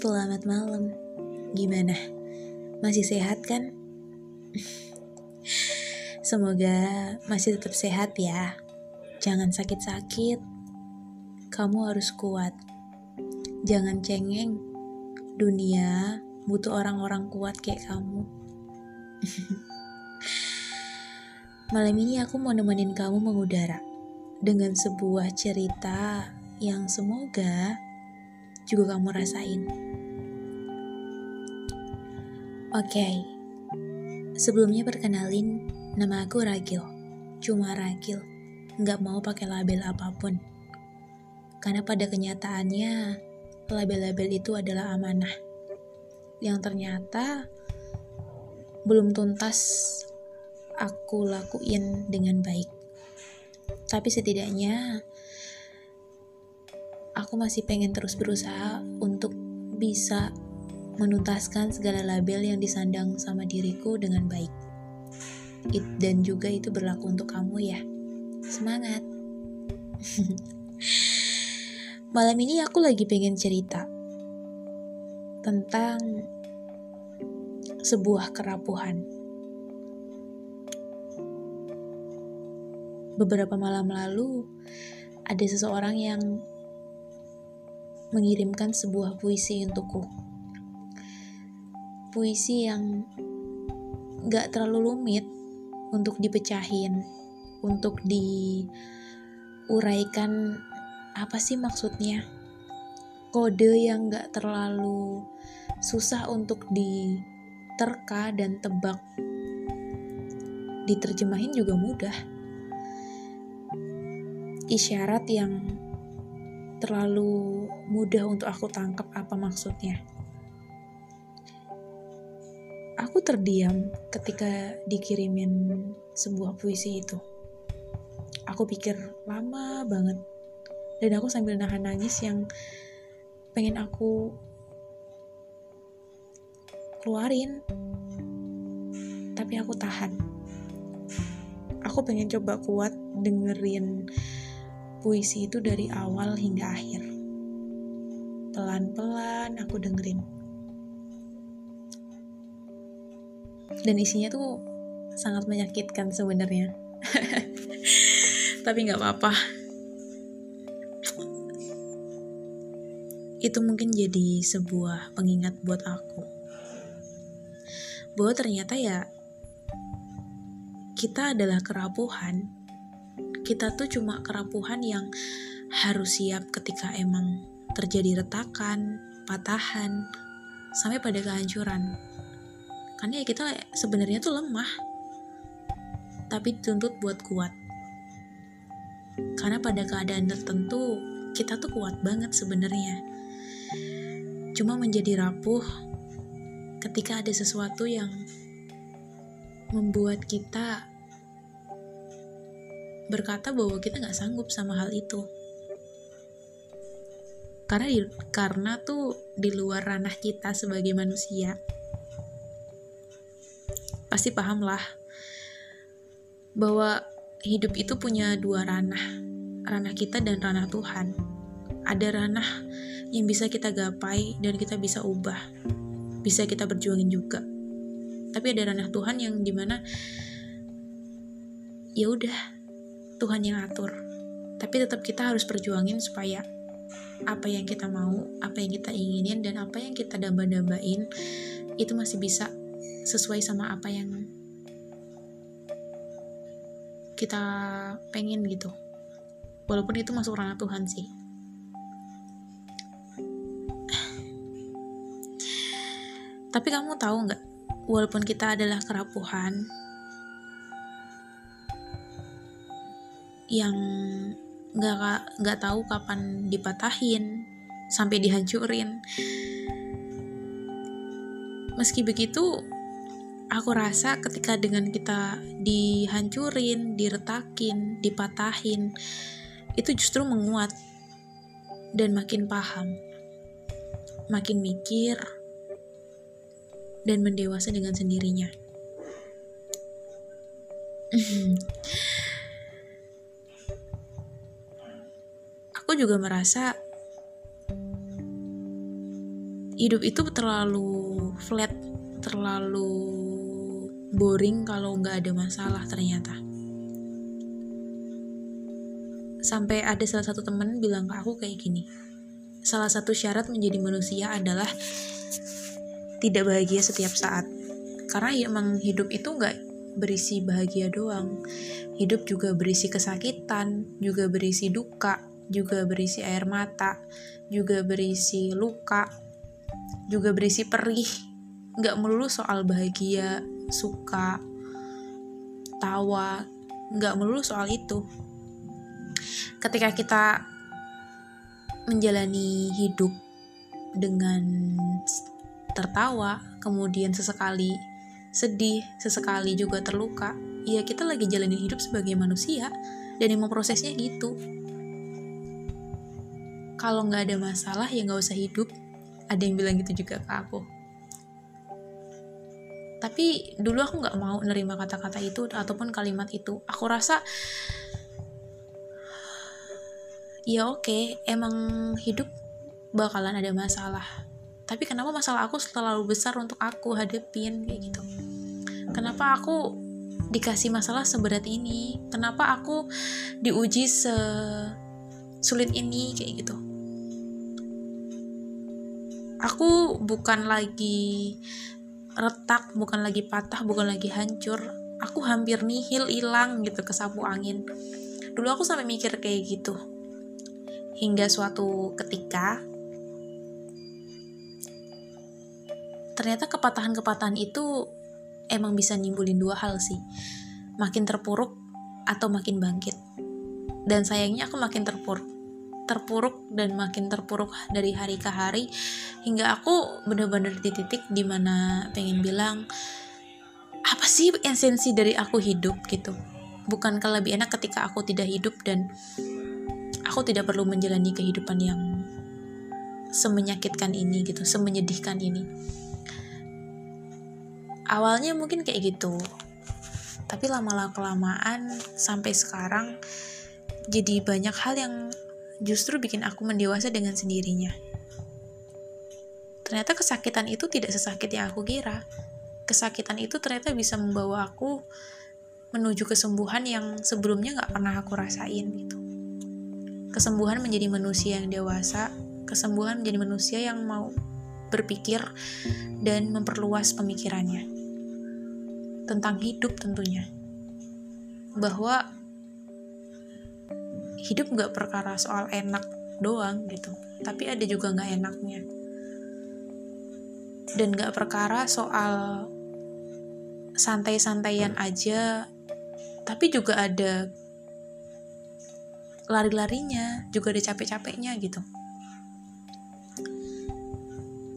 Selamat malam. Gimana? Masih sehat kan? Semoga masih tetap sehat ya. Jangan sakit-sakit. Kamu harus kuat. Jangan cengeng. Dunia butuh orang-orang kuat kayak kamu. Malam ini aku mau nemenin kamu mengudara dengan sebuah cerita yang semoga juga kamu rasain. Oke, okay. sebelumnya perkenalin, nama aku Ragil. Cuma Ragil, nggak mau pakai label apa pun. Karena pada kenyataannya, label-label itu adalah amanah. Yang ternyata belum tuntas aku lakuin dengan baik. Tapi setidaknya aku masih pengen terus berusaha untuk bisa menuntaskan segala label yang disandang sama diriku dengan baik. It, dan juga itu berlaku untuk kamu ya. Semangat. Malam ini aku lagi pengen cerita tentang sebuah kerapuhan. Beberapa malam lalu, ada seseorang yang mengirimkan sebuah puisi untukku puisi yang gak terlalu rumit untuk dipecahin, untuk diuraikan apa sih maksudnya. Kode yang gak terlalu susah untuk diterka dan tebak. Diterjemahin juga mudah. Isyarat yang terlalu mudah untuk aku tangkap apa maksudnya aku terdiam ketika dikirimin sebuah puisi itu. Aku pikir lama banget. Dan aku sambil nahan nangis yang pengen aku keluarin. Tapi aku tahan. Aku pengen coba kuat dengerin puisi itu dari awal hingga akhir. Pelan-pelan aku dengerin dan isinya tuh sangat menyakitkan sebenarnya. Tapi nggak apa-apa. Itu mungkin jadi sebuah pengingat buat aku. Bahwa ternyata ya kita adalah kerapuhan. Kita tuh cuma kerapuhan yang harus siap ketika emang terjadi retakan, patahan, sampai pada kehancuran karena ya kita sebenarnya tuh lemah. Tapi dituntut buat kuat. Karena pada keadaan tertentu kita tuh kuat banget sebenarnya. Cuma menjadi rapuh ketika ada sesuatu yang membuat kita berkata bahwa kita nggak sanggup sama hal itu. Karena di, karena tuh di luar ranah kita sebagai manusia pasti paham lah bahwa hidup itu punya dua ranah, ranah kita dan ranah Tuhan. Ada ranah yang bisa kita gapai dan kita bisa ubah, bisa kita berjuangin juga. Tapi ada ranah Tuhan yang di mana ya udah Tuhan yang atur. Tapi tetap kita harus perjuangin supaya apa yang kita mau, apa yang kita inginin dan apa yang kita damba-dambain itu masih bisa sesuai sama apa yang kita pengen gitu. Walaupun itu masuk ranah Tuhan sih. Tapi kamu tahu nggak walaupun kita adalah kerapuhan yang nggak nggak tahu kapan dipatahin sampai dihancurin. Meski begitu aku rasa ketika dengan kita dihancurin, diretakin, dipatahin, itu justru menguat dan makin paham, makin mikir, dan mendewasa dengan sendirinya. aku juga merasa hidup itu terlalu flat terlalu boring kalau nggak ada masalah ternyata. Sampai ada salah satu temen bilang ke aku kayak gini salah satu syarat menjadi manusia adalah tidak bahagia setiap saat. Karena ya emang hidup itu nggak berisi bahagia doang. Hidup juga berisi kesakitan juga berisi duka juga berisi air mata juga berisi luka juga berisi perih. Nggak melulu soal bahagia suka tawa nggak melulu soal itu ketika kita menjalani hidup dengan tertawa, kemudian sesekali sedih, sesekali juga terluka, ya kita lagi jalani hidup sebagai manusia dan emang prosesnya gitu. Kalau nggak ada masalah ya nggak usah hidup. Ada yang bilang gitu juga ke aku. Tapi dulu aku nggak mau nerima kata-kata itu ataupun kalimat itu. Aku rasa ya oke okay, emang hidup bakalan ada masalah. Tapi kenapa masalah aku terlalu besar untuk aku hadepin kayak gitu? Kenapa aku dikasih masalah seberat ini? Kenapa aku diuji se sulit ini kayak gitu? Aku bukan lagi retak bukan lagi patah bukan lagi hancur. Aku hampir nihil hilang gitu ke sapu angin. Dulu aku sampai mikir kayak gitu. Hingga suatu ketika ternyata kepatahan-kepatahan itu emang bisa nimbulin dua hal sih. Makin terpuruk atau makin bangkit. Dan sayangnya aku makin terpuruk terpuruk dan makin terpuruk dari hari ke hari hingga aku bener-bener di titik di mana pengen bilang apa sih esensi dari aku hidup gitu bukan lebih enak ketika aku tidak hidup dan aku tidak perlu menjalani kehidupan yang semenyakitkan ini gitu, semenyedihkan ini. Awalnya mungkin kayak gitu, tapi lama-lama kelamaan sampai sekarang jadi banyak hal yang justru bikin aku mendewasa dengan sendirinya. Ternyata kesakitan itu tidak sesakit yang aku kira. Kesakitan itu ternyata bisa membawa aku menuju kesembuhan yang sebelumnya gak pernah aku rasain gitu kesembuhan menjadi manusia yang dewasa, kesembuhan menjadi manusia yang mau berpikir dan memperluas pemikirannya tentang hidup tentunya. Bahwa hidup gak perkara soal enak doang gitu, tapi ada juga gak enaknya. Dan gak perkara soal santai-santaian aja, tapi juga ada lari-larinya juga ada capek-capeknya gitu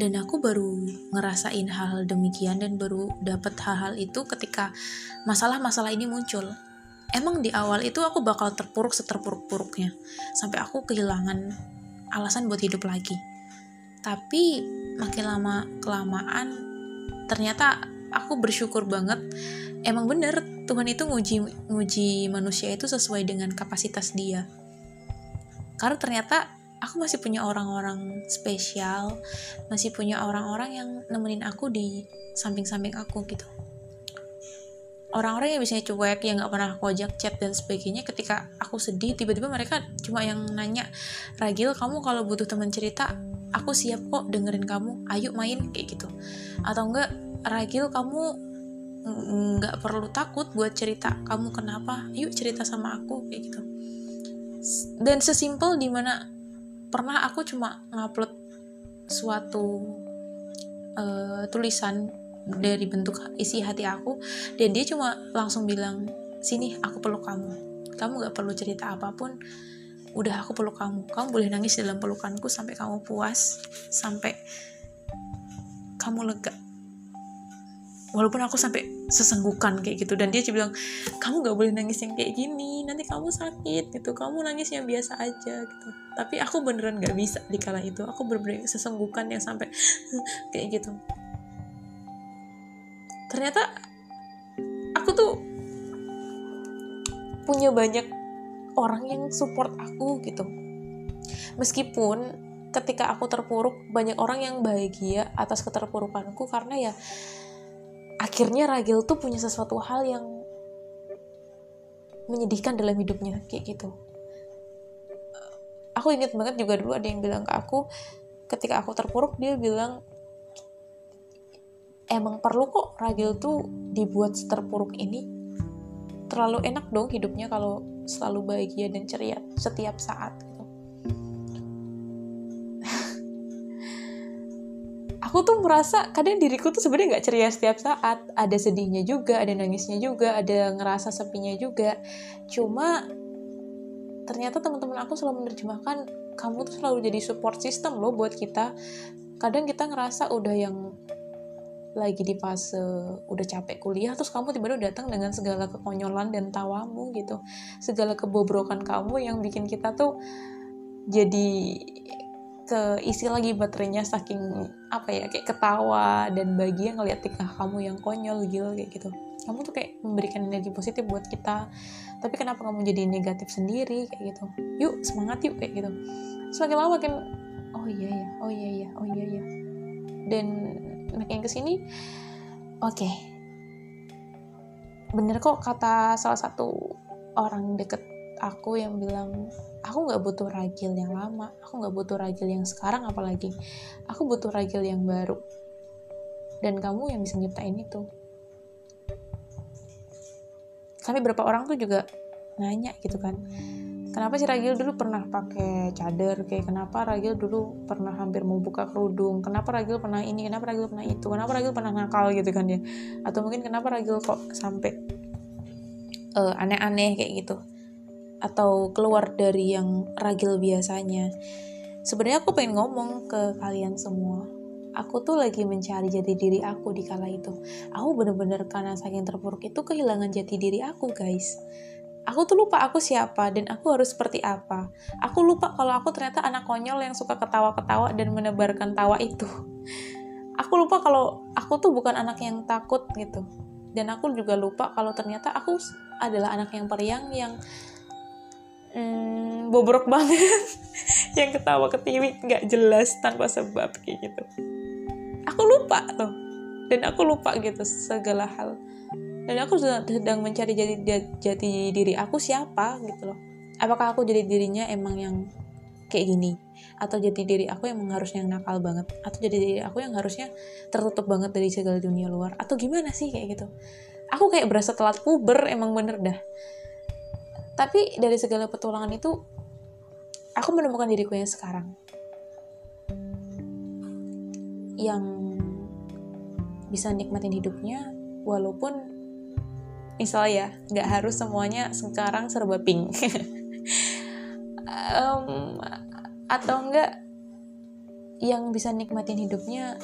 dan aku baru ngerasain hal-hal demikian dan baru dapat hal-hal itu ketika masalah-masalah ini muncul emang di awal itu aku bakal terpuruk seterpuruk-puruknya. Sampai aku kehilangan alasan buat hidup lagi. Tapi makin lama kelamaan ternyata aku bersyukur banget. Emang bener Tuhan itu nguji nguji manusia itu sesuai dengan kapasitas dia. Karena ternyata aku masih punya orang-orang spesial masih punya orang-orang yang nemenin aku di samping-samping aku gitu orang-orang yang biasanya cuek yang nggak pernah aku ajak chat dan sebagainya ketika aku sedih tiba-tiba mereka cuma yang nanya Ragil kamu kalau butuh teman cerita aku siap kok dengerin kamu ayo main kayak gitu. Atau enggak Ragil kamu nggak perlu takut buat cerita kamu kenapa? Yuk cerita sama aku kayak gitu. Dan sesimpel di mana pernah aku cuma ngupload suatu uh, tulisan dari bentuk isi hati aku dan dia cuma langsung bilang sini aku peluk kamu. Kamu gak perlu cerita apa pun. Udah aku peluk kamu. Kamu boleh nangis dalam pelukanku sampai kamu puas sampai kamu lega. Walaupun aku sampai sesenggukan kayak gitu dan dia cuma bilang kamu gak boleh nangis yang kayak gini. Nanti kamu sakit gitu. Kamu nangis yang biasa aja gitu. Tapi aku beneran gak bisa di kala itu. Aku bener-bener sesenggukan yang sampai kayak gitu ternyata aku tuh punya banyak orang yang support aku gitu. Meskipun ketika aku terpuruk banyak orang yang bahagia atas keterpurukanku karena ya akhirnya Ragil tuh punya sesuatu hal yang menyedihkan dalam hidupnya kayak gitu. Aku inget banget juga dulu ada yang bilang ke aku ketika aku terpuruk dia bilang emang perlu kok Ragil tuh dibuat terpuruk ini. Terlalu enak dong hidupnya kalau selalu bahagia dan ceria setiap saat aku tuh merasa kadang diriku tuh sebenarnya nggak ceria setiap saat. Ada sedihnya juga ada nangisnya juga ada ngerasa sepinya juga. Cuma ternyata teman-teman aku selalu menerjemahkan kamu tuh selalu jadi support system loh buat kita. Kadang kita ngerasa udah yang lagi di fase udah capek kuliah terus kamu tiba-tiba datang dengan segala kekonyolan dan tawamu gitu. Segala kebobrokan kamu yang bikin kita tuh jadi keisi lagi baterainya saking apa ya kayak ketawa dan bahagia ngeliat tingkah kamu yang konyol gitu kayak gitu. Kamu tuh kayak memberikan energi positif buat kita. Tapi kenapa kamu jadi negatif sendiri kayak gitu? Yuk semangat yuk kayak gitu. Semakin lama makin oh iya ya oh iya ya oh iya ya. Dan makin ke sini oke. Okay. bener kok kata salah satu orang deket aku yang bilang aku nggak butuh ragil yang lama aku nggak butuh ragil yang sekarang apalagi. Aku butuh ragil yang baru. Dan kamu yang bisa nyiptain itu. Sampai berapa orang tuh juga nanya gitu kan kenapa si Ragil dulu pernah pakai cadar kayak kenapa Ragil dulu pernah hampir mau buka kerudung kenapa Ragil pernah ini kenapa Ragil pernah itu kenapa Ragil pernah nakal gitu kan ya atau mungkin kenapa Ragil kok sampai uh, aneh-aneh kayak gitu atau keluar dari yang ragil biasanya. Sebenarnya aku pengen ngomong ke kalian semua. Aku tuh lagi mencari jati diri aku di kala itu. Aku bener-bener karena saking terpuruk itu kehilangan jati diri aku, guys. Aku tuh lupa aku siapa dan aku harus seperti apa. Aku lupa kalau aku ternyata anak konyol yang suka ketawa-ketawa dan menebarkan tawa itu. Aku lupa kalau aku tuh bukan anak yang takut gitu. Dan aku juga lupa kalau ternyata aku adalah anak yang periang yang hmm, bobrok banget yang ketawa ke TV nggak jelas tanpa sebab kayak gitu aku lupa loh dan aku lupa gitu segala hal dan aku sedang mencari jadi jati diri aku siapa gitu loh. Apakah aku jadi dirinya emang yang kayak gini? Atau jadi diri aku yang harusnya yang nakal banget? Atau jadi diri aku yang harusnya tertutup banget dari segala dunia luar? Atau gimana sih kayak gitu? Aku kayak berasa telat puber emang bener dah. Tapi dari segala petualangan itu, aku menemukan diriku yang sekarang. Yang bisa nikmatin hidupnya, walaupun misalnya ya, nggak harus semuanya sekarang serba pink. um, atau enggak yang bisa nikmatin hidupnya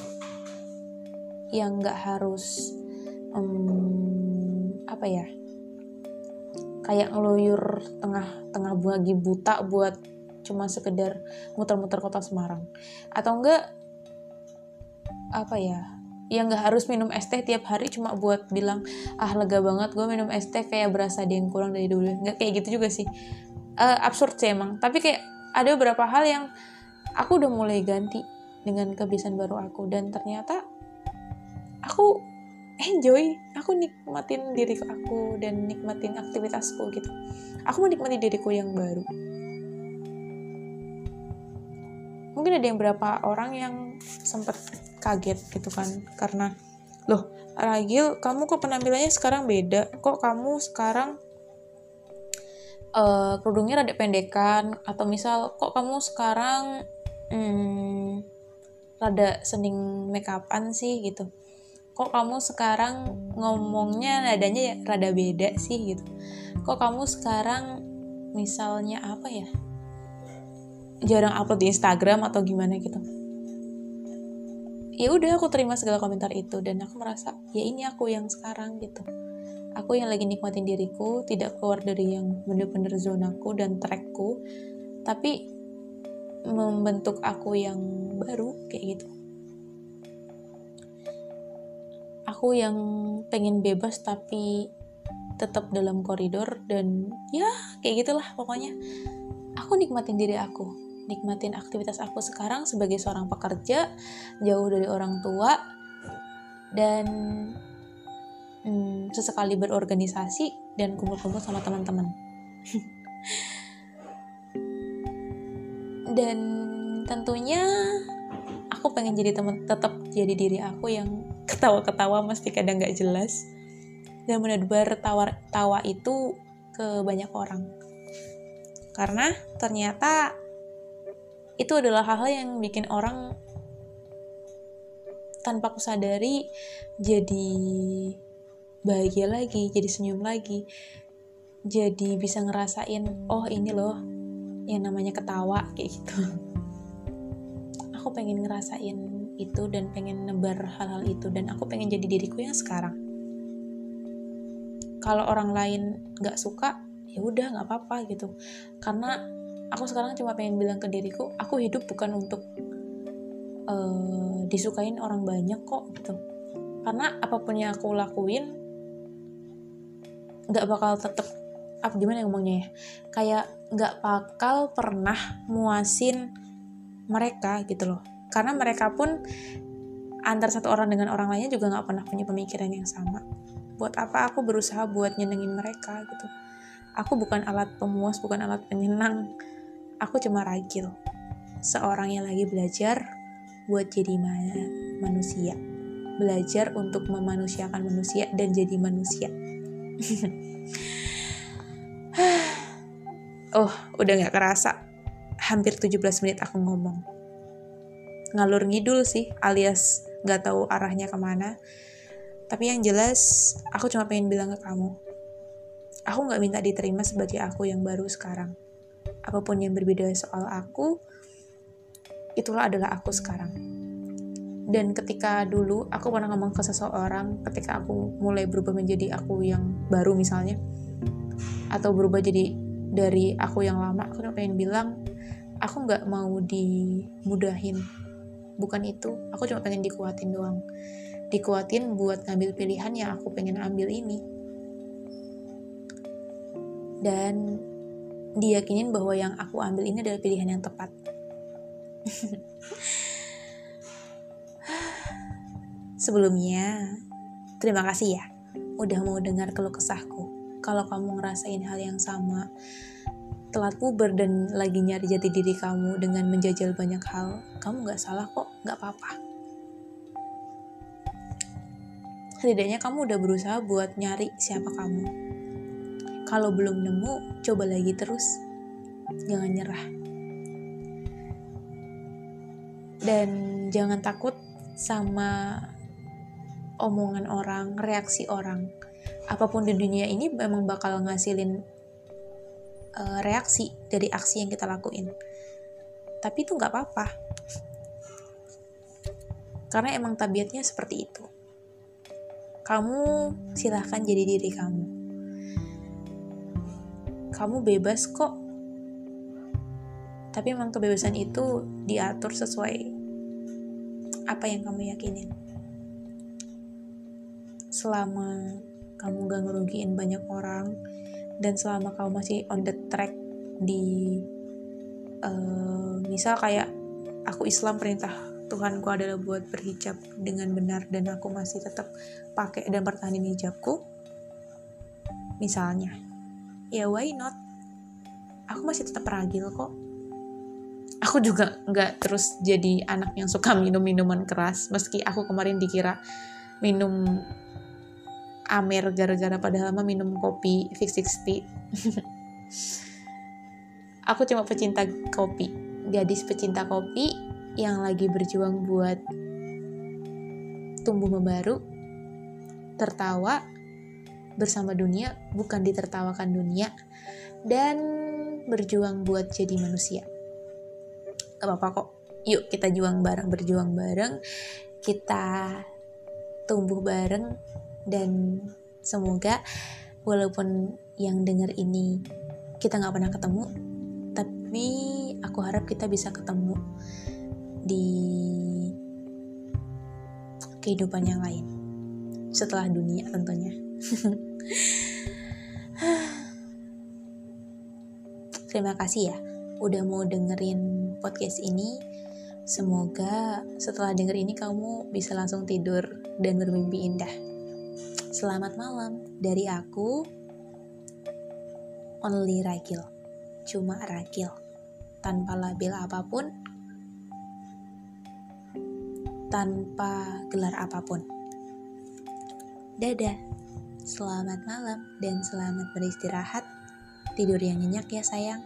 yang nggak harus um, apa ya kayak ngeluyur tengah-tengah bagi buta buat cuma sekedar muter-muter kota Semarang atau enggak apa ya ya nggak harus minum es teh tiap hari cuma buat bilang ah lega banget gue minum es teh kayak berasa dia yang kurang dari dulu. Nggak kayak gitu juga sih. Uh, absurd sih emang. Tapi kayak ada beberapa hal yang aku udah mulai ganti dengan kebiasaan baru aku. Dan ternyata aku enjoy aku nikmatin diri aku dan nikmatin aktivitasku gitu. Aku mau nikmati diriku yang baru mungkin ada yang berapa orang yang sempat kaget gitu kan karena loh Ragil kamu kok penampilannya sekarang beda? Kok kamu sekarang uh, kerudungnya rada pendekan? Atau misal kok kamu sekarang hmm, rada sending make upan sih? Gitu. Kok kamu sekarang ngomongnya nadanya ya rada beda sih? Gitu. Kok kamu sekarang misalnya apa ya jarang upload di Instagram atau gimana gitu. Ya udah aku terima segala komentar itu dan aku merasa ya ini aku yang sekarang gitu. Aku yang lagi nikmatin diriku tidak keluar dari yang bener-bener zonaku dan trackku tapi membentuk aku yang baru kayak gitu. Aku yang pengen bebas tapi tetap dalam koridor dan ya kayak gitulah pokoknya. Aku nikmatin diri aku nikmatin aktivitas aku sekarang sebagai seorang pekerja jauh dari orang tua dan hmm, sesekali berorganisasi dan kumpul-kumpul sama teman-teman. Dan tentunya aku pengen jadi teman tetap jadi diri aku yang ketawa-ketawa mesti kadang nggak jelas. Dan menebar tawa tawa itu ke banyak orang. Karena ternyata itu adalah hal-hal yang bikin orang tanpa aku sadari jadi bahagia lagi, jadi senyum lagi, jadi bisa ngerasain, oh ini loh yang namanya ketawa kayak gitu. Aku pengen ngerasain itu dan pengen nebar hal-hal itu dan aku pengen jadi diriku yang sekarang. Kalau orang lain nggak suka, ya udah nggak apa-apa gitu. Karena aku sekarang cuma pengen bilang ke diriku aku hidup bukan untuk uh, disukain orang banyak kok gitu. Karena apa pun yang aku lakuin nggak bakal tetep apa gimana ngomongnya ya? Kayak nggak bakal pernah muasin mereka gitu loh. Karena mereka pun antar satu orang dengan orang lainnya juga nggak pernah punya pemikiran yang sama. Buat apa aku berusaha buat nyenengin mereka gitu. Aku bukan alat pemuas bukan alat penyenang aku cuma ragil seorang yang lagi belajar buat jadi manusia. Belajar untuk memanusiakan manusia dan jadi manusia. Oh udah gak kerasa. Hampir 17 menit aku ngomong. Ngalur ngidul sih alias gak tahu arahnya ke mana. Tapi yang jelas aku cuma pengen bilang ke kamu. Aku gak minta diterima sebagai aku yang baru sekarang apa pun yang berbeda soal aku, itulah adalah aku sekarang. Dan ketika dulu aku pernah ngomong ke seseorang, ketika aku mulai berubah menjadi aku yang baru misalnya, atau berubah jadi dari aku yang lama, aku pengen bilang, aku nggak mau dimudahin. Bukan itu, aku cuma pengen dikuatin doang. Dikuatin buat ngambil pilihan yang aku pengen ambil ini. Dan diyakinin bahwa yang aku ambil ini adalah pilihan yang tepat. Sebelumnya, terima kasih ya udah mau dengar keluh kesahku. Kalau kamu ngerasain hal yang sama, telat puber dan lagi nyari jati diri kamu dengan menjajal banyak hal, kamu gak salah kok, gak apa-apa. Setidaknya kamu udah berusaha buat nyari siapa kamu kalau belum nemu, coba lagi terus. Jangan nyerah. Dan jangan takut sama omongan orang, reaksi orang. Apa pun di dunia ini memang bakal ngasilin uh, reaksi dari aksi yang kita lakuin. Tapi itu nggak apa-apa. Karena emang tabiatnya seperti itu. Kamu silahkan jadi diri kamu kamu bebas kok. Tapi emang kebebasan itu diatur sesuai apa yang kamu yakinin selama kamu gak ngerugiin banyak orang dan selama kamu masih on the track di uh, misal kayak aku Islam perintah Tuhanku adalah buat berhijab dengan benar dan aku masih tetap pakai dan pertahanin hijabku misalnya ya why not? Aku masih tetap ragil kok. Aku juga nggak terus jadi anak yang suka minum minuman keras meski aku kemarin dikira minum amer gara-gara padahal mah minum kopi fix 60 aku cuma pecinta kopi gadis pecinta kopi yang lagi berjuang buat tumbuh membaru tertawa bersama dunia, bukan ditertawakan dunia, dan berjuang buat jadi manusia. Gak apa-apa kok. Yuk kita juang bareng, berjuang bareng. Kita tumbuh bareng dan semoga walaupun yang denger ini kita nggak pernah ketemu, tapi aku harap kita bisa ketemu di kehidupan yang lain setelah dunia tentunya. Terima kasih ya udah mau dengerin podcast ini. Semoga setelah denger ini kamu bisa langsung tidur dan bermimpi indah. Selamat malam dari aku, Only Rakil. Cuma Rakil. Tanpa label apa pun, tanpa gelar apa pun. Dadah, selamat malam dan selamat beristirahat. Tidur yang nyenyak ya sayang.